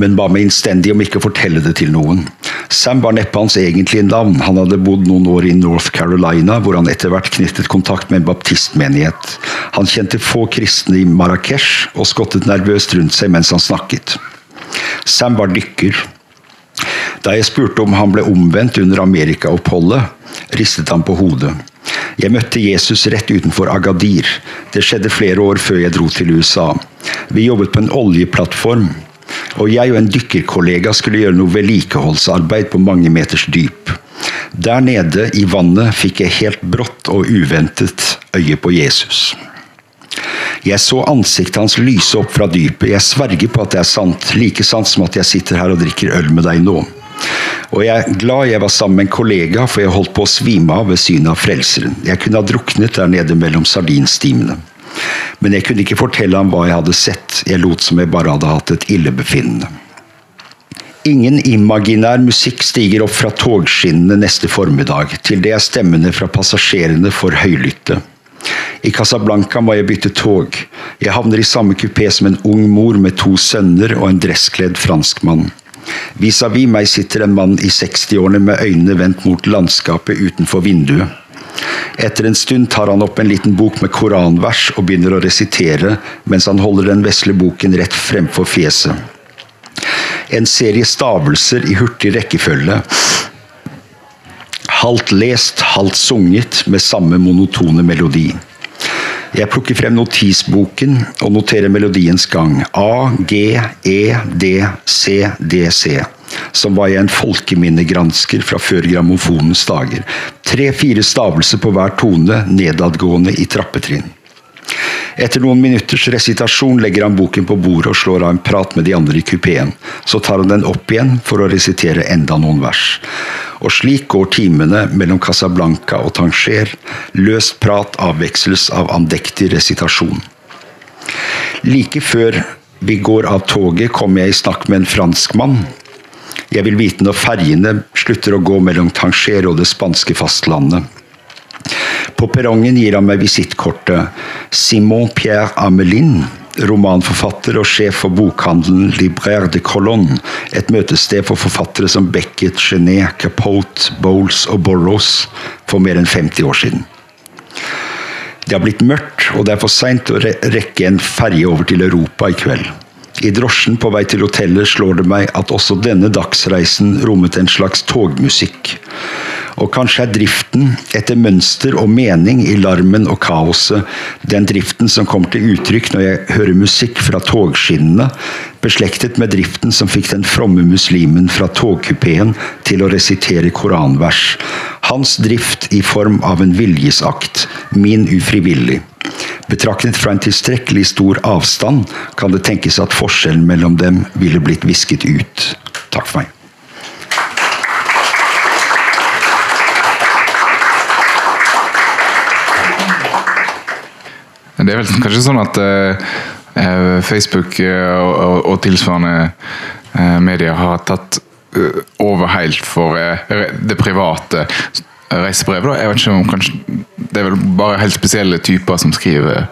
men ba meg innstendig om ikke å fortelle det til noen. Sam var neppe hans egentlige navn, han hadde bodd noen år i North Carolina, hvor han etter hvert knyttet kontakt med en baptistmenighet. Han kjente få kristne i Marrakech, og skottet nervøst rundt seg mens han snakket. Sam var dykker. Da jeg spurte om han ble omvendt under Amerikaoppholdet, ristet han på hodet. Jeg møtte Jesus rett utenfor Agadir. Det skjedde flere år før jeg dro til USA. Vi jobbet på en oljeplattform og jeg og en dykkerkollega skulle gjøre noe vedlikeholdsarbeid på mange meters dyp. Der nede i vannet fikk jeg helt brått og uventet øye på Jesus. Jeg så ansiktet hans lyse opp fra dypet. Jeg sverger på at det er sant, like sant som at jeg sitter her og drikker øl med deg nå. Og jeg er glad jeg var sammen med en kollega, for jeg holdt på å svime av ved synet av Frelseren. Jeg kunne ha druknet der nede mellom sardinstimene. Men jeg kunne ikke fortelle ham hva jeg hadde sett, jeg lot som jeg bare hadde hatt et illebefinnende. Ingen imaginær musikk stiger opp fra togskinnene neste formiddag, til det er stemmene fra passasjerene for høylytte. I Casablanca må jeg bytte tog. Jeg havner i samme kupé som en ung mor med to sønner og en dresskledd franskmann. Vis-à-vis meg sitter en mann i 60-årene med øynene vendt mot landskapet utenfor vinduet. Etter en stund tar han opp en liten bok med koranvers og begynner å resitere mens han holder den vesle boken rett fremfor fjeset. En serie stavelser i hurtig rekkefølge. Halvt lest, halvt sunget med samme monotone melodi. Jeg plukker frem notisboken og noterer melodiens gang. A, G, E, D, C, D, C som var jeg en folkeminnegransker fra før grammofonens dager. Tre-fire stavelser på hver tone, nedadgående i trappetrinn. Etter noen minutters resitasjon legger han boken på bordet og slår av en prat med de andre i kupeen. Så tar han den opp igjen for å resitere enda noen vers. Og slik går timene mellom Casablanca og Tanger. Løst prat avveksles av andektig resitasjon. Like før vi går av toget, kommer jeg i snakk med en franskmann jeg vil vite når ferjene slutter å gå mellom Tanger og det spanske fastlandet. På perrongen gir han meg visittkortet Simon Pierre Amelin, romanforfatter og sjef for bokhandelen Libraire de Colonne, et møtested for forfattere som Beckett, Genet, Capote, Bowles og Borrows for mer enn 50 år siden. Det har blitt mørkt, og det er for seint å rekke en ferje over til Europa i kveld. I drosjen på vei til hotellet slår det meg at også denne dagsreisen rommet en slags togmusikk. Og kanskje er driften, etter mønster og mening i larmen og kaoset, den driften som kommer til uttrykk når jeg hører musikk fra togskinnene, beslektet med driften som fikk den fromme muslimen fra togkupeen til å resitere koranvers. Hans drift i form av en viljesakt, min ufrivillig. Betraktet fra en tilstrekkelig stor avstand kan det tenkes at forskjellen mellom dem ville blitt visket ut. Takk for meg. Det er vel kanskje sånn at uh, Facebook og, og, og, tilsvarende uh, medier har tatt over helt for det private reisebrevet. Da. Jeg vet ikke om kanskje Det er vel bare helt spesielle typer som skriver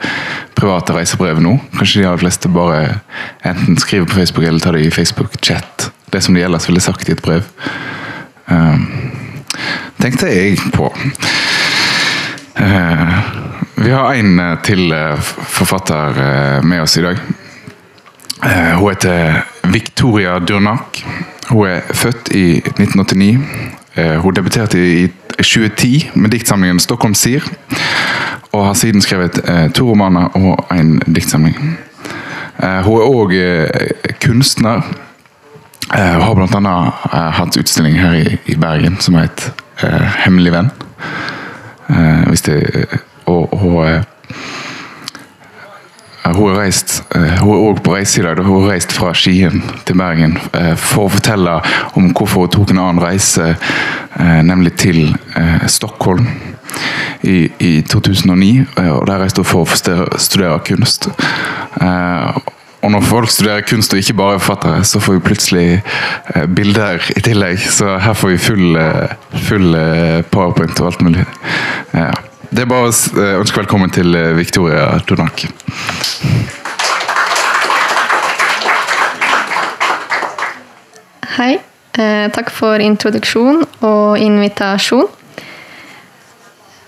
private reisebrev nå. Kanskje de aller fleste bare enten skriver på Facebook eller tar det i Facebook-chat. Det som de ellers ville sagt i et brev. Um, tenkte jeg på. Uh, vi har en eh, til uh, forfatter uh, med oss i dag. hun heter Victoria Durnak. Hun er født i 1989. hun debuterte i 2010 med diktsamlingen 'Stockholm Sier', og har siden skrevet eh, to romaner og en diktsamling. Eh, hun er òg eh, kunstner. Hun har bl.a. Eh, hatt utstilling her i, Bergen som het eh, hemmelig venn. Eh, hvis det, og, eh, hun er eh, hun er også på reise i dag. da. Hun har reist fra Skien til Bergen eh, for å fortelle om hvorfor hun tok en annen reise, eh, nemlig til eh, Stockholm i, i 2009. eh, og Der reiste hun for å studere, kunst. Eh, og når folk studerer kunst og ikke bare forfattere, så får vi plutselig eh, bilder i tillegg. Så her får vi full, eh, full eh, powerpoint og alt mulig. Ja. Det er bare å eh, ønske velkommen til eh, Victoria Donak. Hei. Eh, takk for introduksjon og invitasjon.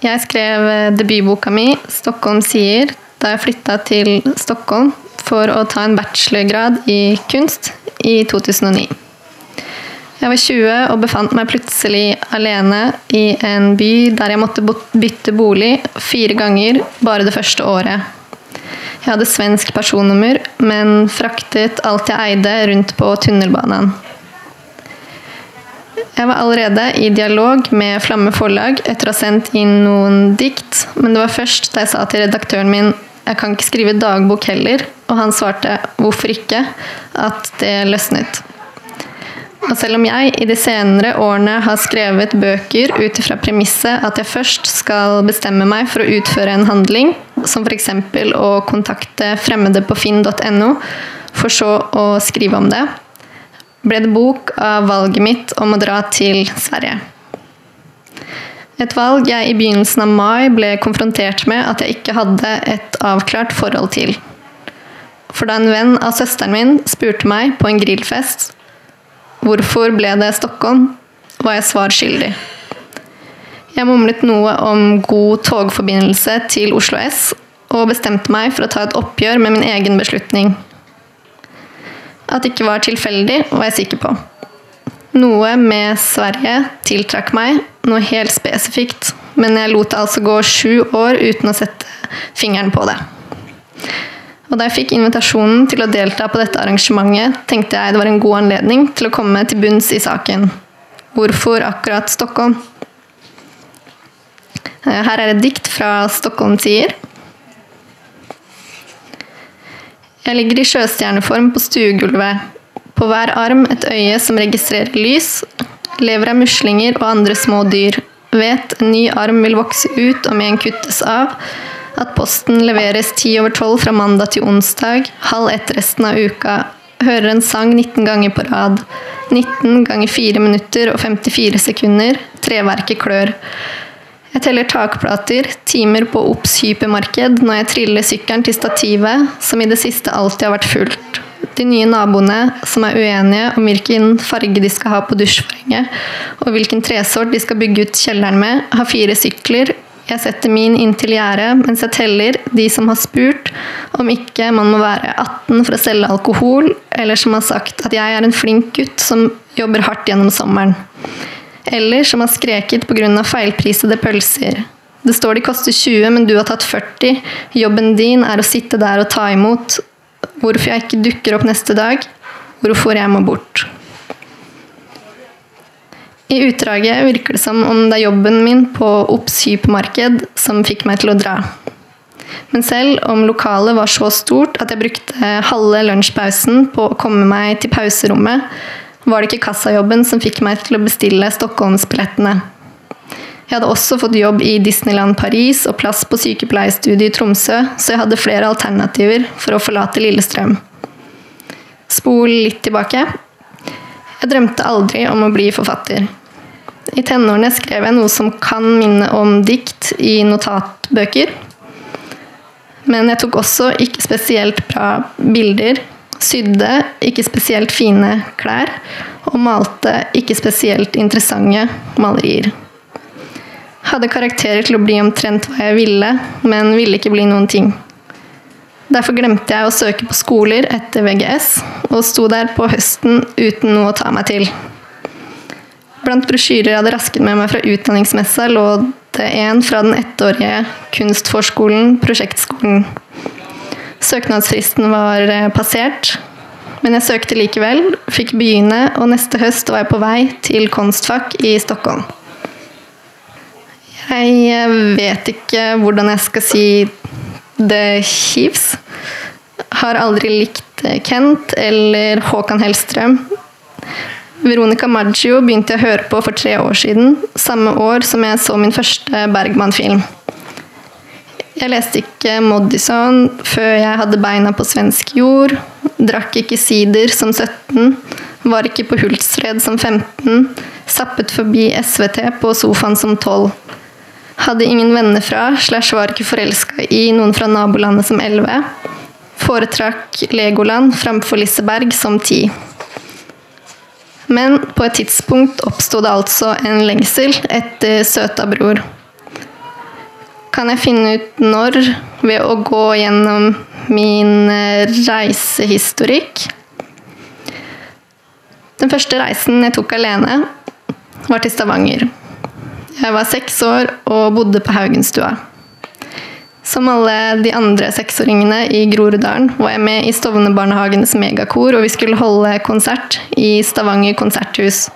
Jeg skrev debutboka mi 'Stockholm sier' da jeg flytta til Stockholm for å ta en bachelorgrad i kunst i 2009. Jeg var 20 og befant meg plutselig alene i en by der jeg måtte bytte bolig fire ganger bare det første året. Jeg hadde svensk personnummer, men fraktet alt jeg eide rundt på tunnelbanen. Jeg var allerede i dialog med Flamme forlag etter å ha sendt inn noen dikt, men det var først da jeg sa til redaktøren min jeg kan ikke skrive dagbok heller, og han svarte hvorfor ikke, at det løsnet. Og selv om jeg i de senere årene har skrevet bøker ut ifra premisset at jeg først skal bestemme meg for å utføre en handling, som f.eks. å kontakte fremmede på finn.no, for så å skrive om det, ble det bok av valget mitt om å dra til Sverige. Et valg jeg i begynnelsen av mai ble konfrontert med at jeg ikke hadde et avklart forhold til. For da en venn av søsteren min spurte meg på en grillfest hvorfor ble det Stockholm, var jeg svar skyldig. Jeg mumlet noe om god togforbindelse til Oslo S, og bestemte meg for å ta et oppgjør med min egen beslutning. At det ikke var tilfeldig, var jeg sikker på. Noe med Sverige tiltrakk meg, noe helt spesifikt, men jeg lot det altså gå sju år uten å sette fingeren på det. Og da jeg fikk invitasjonen til å delta på dette arrangementet, tenkte jeg det var en god anledning til å komme til bunns i saken. Hvorfor akkurat Stockholm? Eh, Her er et dikt fra Stockholm tider. Jeg ligger i sjøstjerneform på stuegulvet. På hver arm et øye som registrerer lys. Lever av muslinger og andre små dyr. Vet en ny arm vil vokse ut om en kuttes av. At posten leveres ti over tolv fra mandag til onsdag. Halv ett resten av uka. Hører en sang 19 ganger på rad. 19 ganger 4 minutter og 54 sekunder. Treverket klør. Jeg teller takplater, timer på Obs hypermarked når jeg triller sykkelen til stativet, som i det siste alltid har vært fullt. De nye naboene som er uenige om hvilken farge de skal ha på dusjforhenget, og hvilken tresort de skal bygge ut kjelleren med, har fire sykler. Jeg setter min inntil gjerdet mens jeg teller de som har spurt om ikke man må være 18 for å selge alkohol, eller som har sagt at jeg er en flink gutt som jobber hardt gjennom sommeren. Eller som har skreket pga. feilprisede pølser. Det står de koster 20, men du har tatt 40. Jobben din er å sitte der og ta imot. Hvorfor jeg ikke dukker opp neste dag. Hvorfor jeg må bort. I utdraget virker det som om det er jobben min på Obs hypermarked som fikk meg til å dra. Men selv om lokalet var så stort at jeg brukte halve lunsjpausen på å komme meg til pauserommet, var det ikke kassajobben som fikk meg til å bestille Stockholmsbillettene. Jeg hadde også fått jobb i Disneyland Paris og plass på sykepleierstudiet i Tromsø, så jeg hadde flere alternativer for å forlate Lillestrøm. Spol litt tilbake. Jeg drømte aldri om å bli forfatter. I tenårene skrev jeg noe som kan minne om dikt i notatbøker. Men jeg tok også ikke spesielt bra bilder, sydde ikke spesielt fine klær og malte ikke spesielt interessante malerier. Hadde karakterer til å bli omtrent hva jeg ville, men ville ikke bli noen ting. Derfor glemte jeg å søke på skoler etter VGS, og sto der på høsten uten noe å ta meg til. Blant brosjyrer jeg hadde rasket med meg fra utdanningsmessa, lå det en fra den ettårige kunstforskolen, prosjektskolen. Søknadsfristen var eh, passert, men jeg søkte likevel, fikk begynne, og neste høst var jeg på vei til Konstfakk i Stockholm. Jeg vet ikke hvordan jeg skal si det Chiefs. Har aldri likt Kent eller Håkan Hellstrøm. Veronica Maggio begynte jeg å høre på for tre år siden, samme år som jeg så min første Bergman-film. Jeg leste ikke Moddison før jeg hadde beina på svensk jord, drakk ikke sider som 17, var ikke på Hultsfred som 15, zappet forbi SVT på sofaen som 12. Hadde ingen venner fra, slash var ikke forelska i noen fra nabolandet som 11. Foretrakk Legoland framfor Liseberg som 10. Men på et tidspunkt oppsto det altså en lengsel etter søta bror. Kan jeg finne ut når ved å gå gjennom min eh, reisehistorikk? Den første reisen jeg tok alene, var til Stavanger. Jeg var seks år og bodde på Haugenstua. Som alle de andre seksåringene i Groruddalen var jeg med i Stovner-barnehagenes megakor, og vi skulle holde konsert i Stavanger konserthus.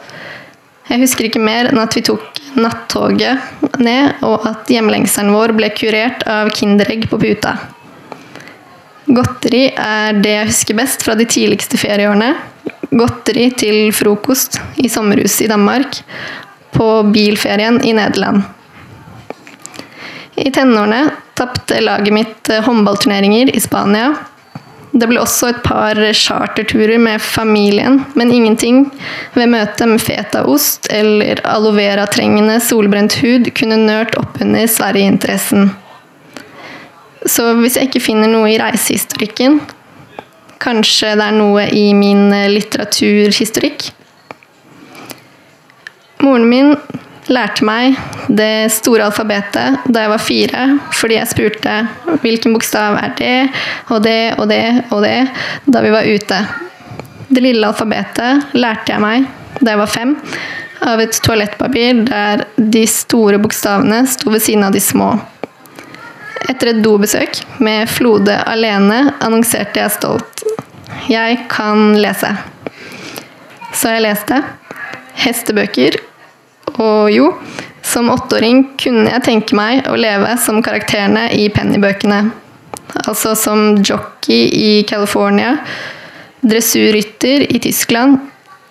Jeg husker ikke mer enn at vi tok nattoget ned, og at hjemlengselen vår ble kurert av Kinderegg på puta. Godteri er det jeg husker best fra de tidligste ferieårene. Godteri til frokost i sommerhuset i Danmark, på bilferien i Nederland. I tenårene tapte laget mitt eh, håndballturneringer i Spania. Det ble også et par charterturer med familien, men ingenting ved møtet med fetaost eller aloe vera-trengende solbrent hud kunne nørt oppunder Sverige-interessen. Så hvis jeg ikke finner noe i reisehistorikken, kanskje det er noe i min eh, litteraturhistorikk? Moren min lærte meg det store alfabetet da jeg var fire, fordi jeg spurte hvilken bokstav er det, og det og det og det, da vi var ute. Det lille alfabetet lærte jeg meg da jeg var fem, av et toalettpapir der de store bokstavene sto ved siden av de små. Etter et dobesøk med Flode alene annonserte jeg stolt. Jeg kan lese. Så jeg leste hestebøker og jo, som åtteåring kunne jeg tenke meg å leve som karakterene i Penny-bøkene. Altså som jockey i California, dressurrytter i Tyskland,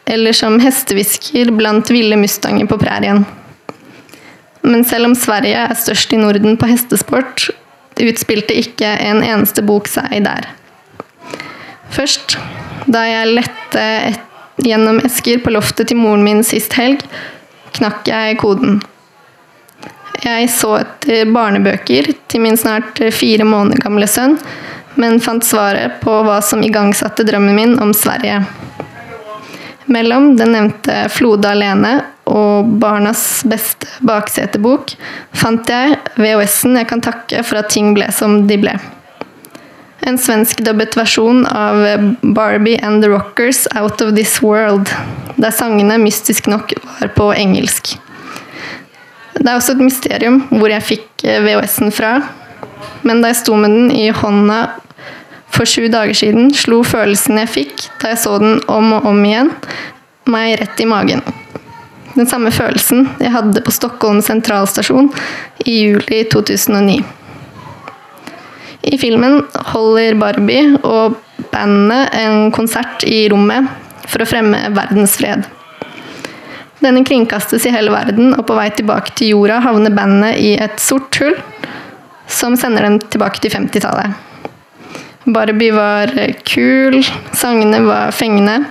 eller som hestehvisker blant ville mustanger på prærien. Men selv om Sverige er størst i Norden på hestesport, utspilte ikke en eneste bok seg der. Først da jeg lette gjennom esker på loftet til moren min sist helg, knakk jeg koden. Jeg så etter barnebøker til min snart fire måneder gamle sønn, men fant svaret på hva som igangsatte drømmen min om Sverige. Mellom den nevnte Flode alene og Barnas beste baksetebok fant jeg VHS-en jeg kan takke for at ting ble som de ble. En svenskdubbet versjon av Barbie and the Rockers Out of This World, der sangene mystisk nok var på engelsk. Det er også et mysterium hvor jeg fikk VHS-en fra, men da jeg sto med den i hånda for sju dager siden, slo følelsen jeg fikk da jeg så den om og om igjen, meg rett i magen. Den samme følelsen jeg hadde på Stockholm sentralstasjon i juli 2009. I filmen holder Barbie og bandet en konsert i rommet for å fremme verdensfred. Denne kringkastes i hele verden, og på vei tilbake til jorda havner bandet i et sort hull som sender dem tilbake til 50-tallet. Barbie var kul, sangene var fengende,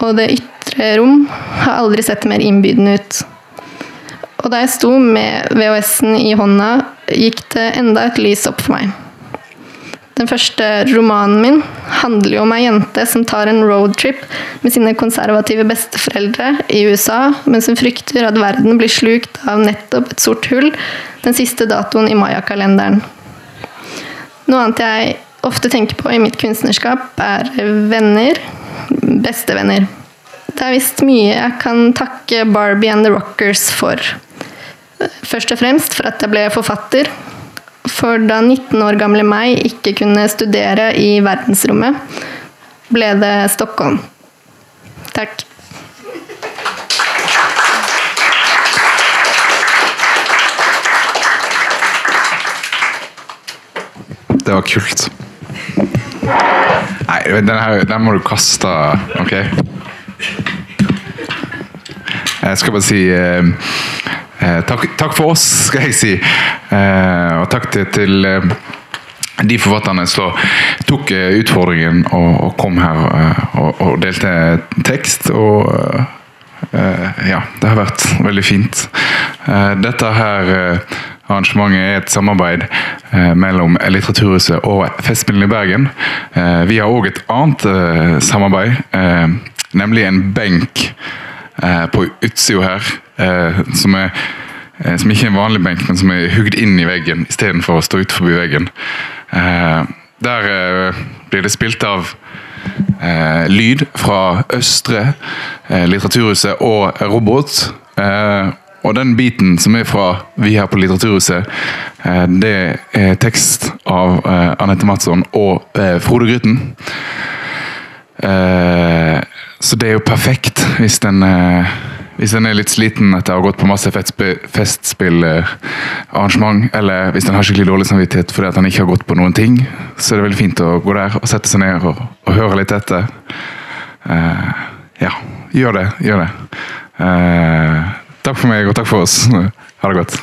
og det ytre rom har aldri sett mer innbydende ut. Og da jeg sto med VHS-en i hånda, gikk det enda et lys opp for meg. Den første romanen min handler jo om ei jente som tar en roadtrip med sine konservative besteforeldre i USA, mens hun frykter at verden blir slukt av nettopp et sort hull den siste datoen i mayakalenderen. Noe annet jeg ofte tenker på i mitt kunstnerskap, er venner. Bestevenner. Det er visst mye jeg kan takke Barbie and the Rockers for. Først og fremst for at jeg ble forfatter, for da 19 år gamle meg ikke kunne studere i verdensrommet, ble det Stockholm. Takk. Det var kult. Nei, den, her, den må du kaste. Ok? Jeg skal bare si eh, takk, takk for oss, skal jeg si. Eh, og takk til, til eh, de forfatterne som tok eh, utfordringen og, og kom her eh, og, og delte tekst. Og eh, ja, det har vært veldig fint. Eh, dette her eh, arrangementet er et samarbeid eh, mellom Litteraturhuset og Festspillene i Bergen. Eh, vi har òg et annet eh, samarbeid, eh, nemlig en benk eh, på utsida her, eh, som er eh, som ikke er en vanlig benk, men som er hugd inn i veggen istedenfor å stå utenfor veggen. Eh, der eh, blir det spilt av eh, lyd fra Østre, eh, Litteraturhuset og Robot. Eh, og den biten som er fra vi her på Litteraturhuset, eh, det er tekst av eh, Anette Madsson og eh, Frode Grytten. Eh, så det er jo perfekt hvis den eh, hvis en er litt sliten etter å ha gått på masse festspillarrangement, eller hvis en har skikkelig dårlig samvittighet fordi at han ikke har gått på noen ting, så er det veldig fint å gå der og sette seg ned og, og høre litt etter. Uh, ja, gjør det. Gjør det. Uh, takk for meg, og takk for oss. Ha det godt.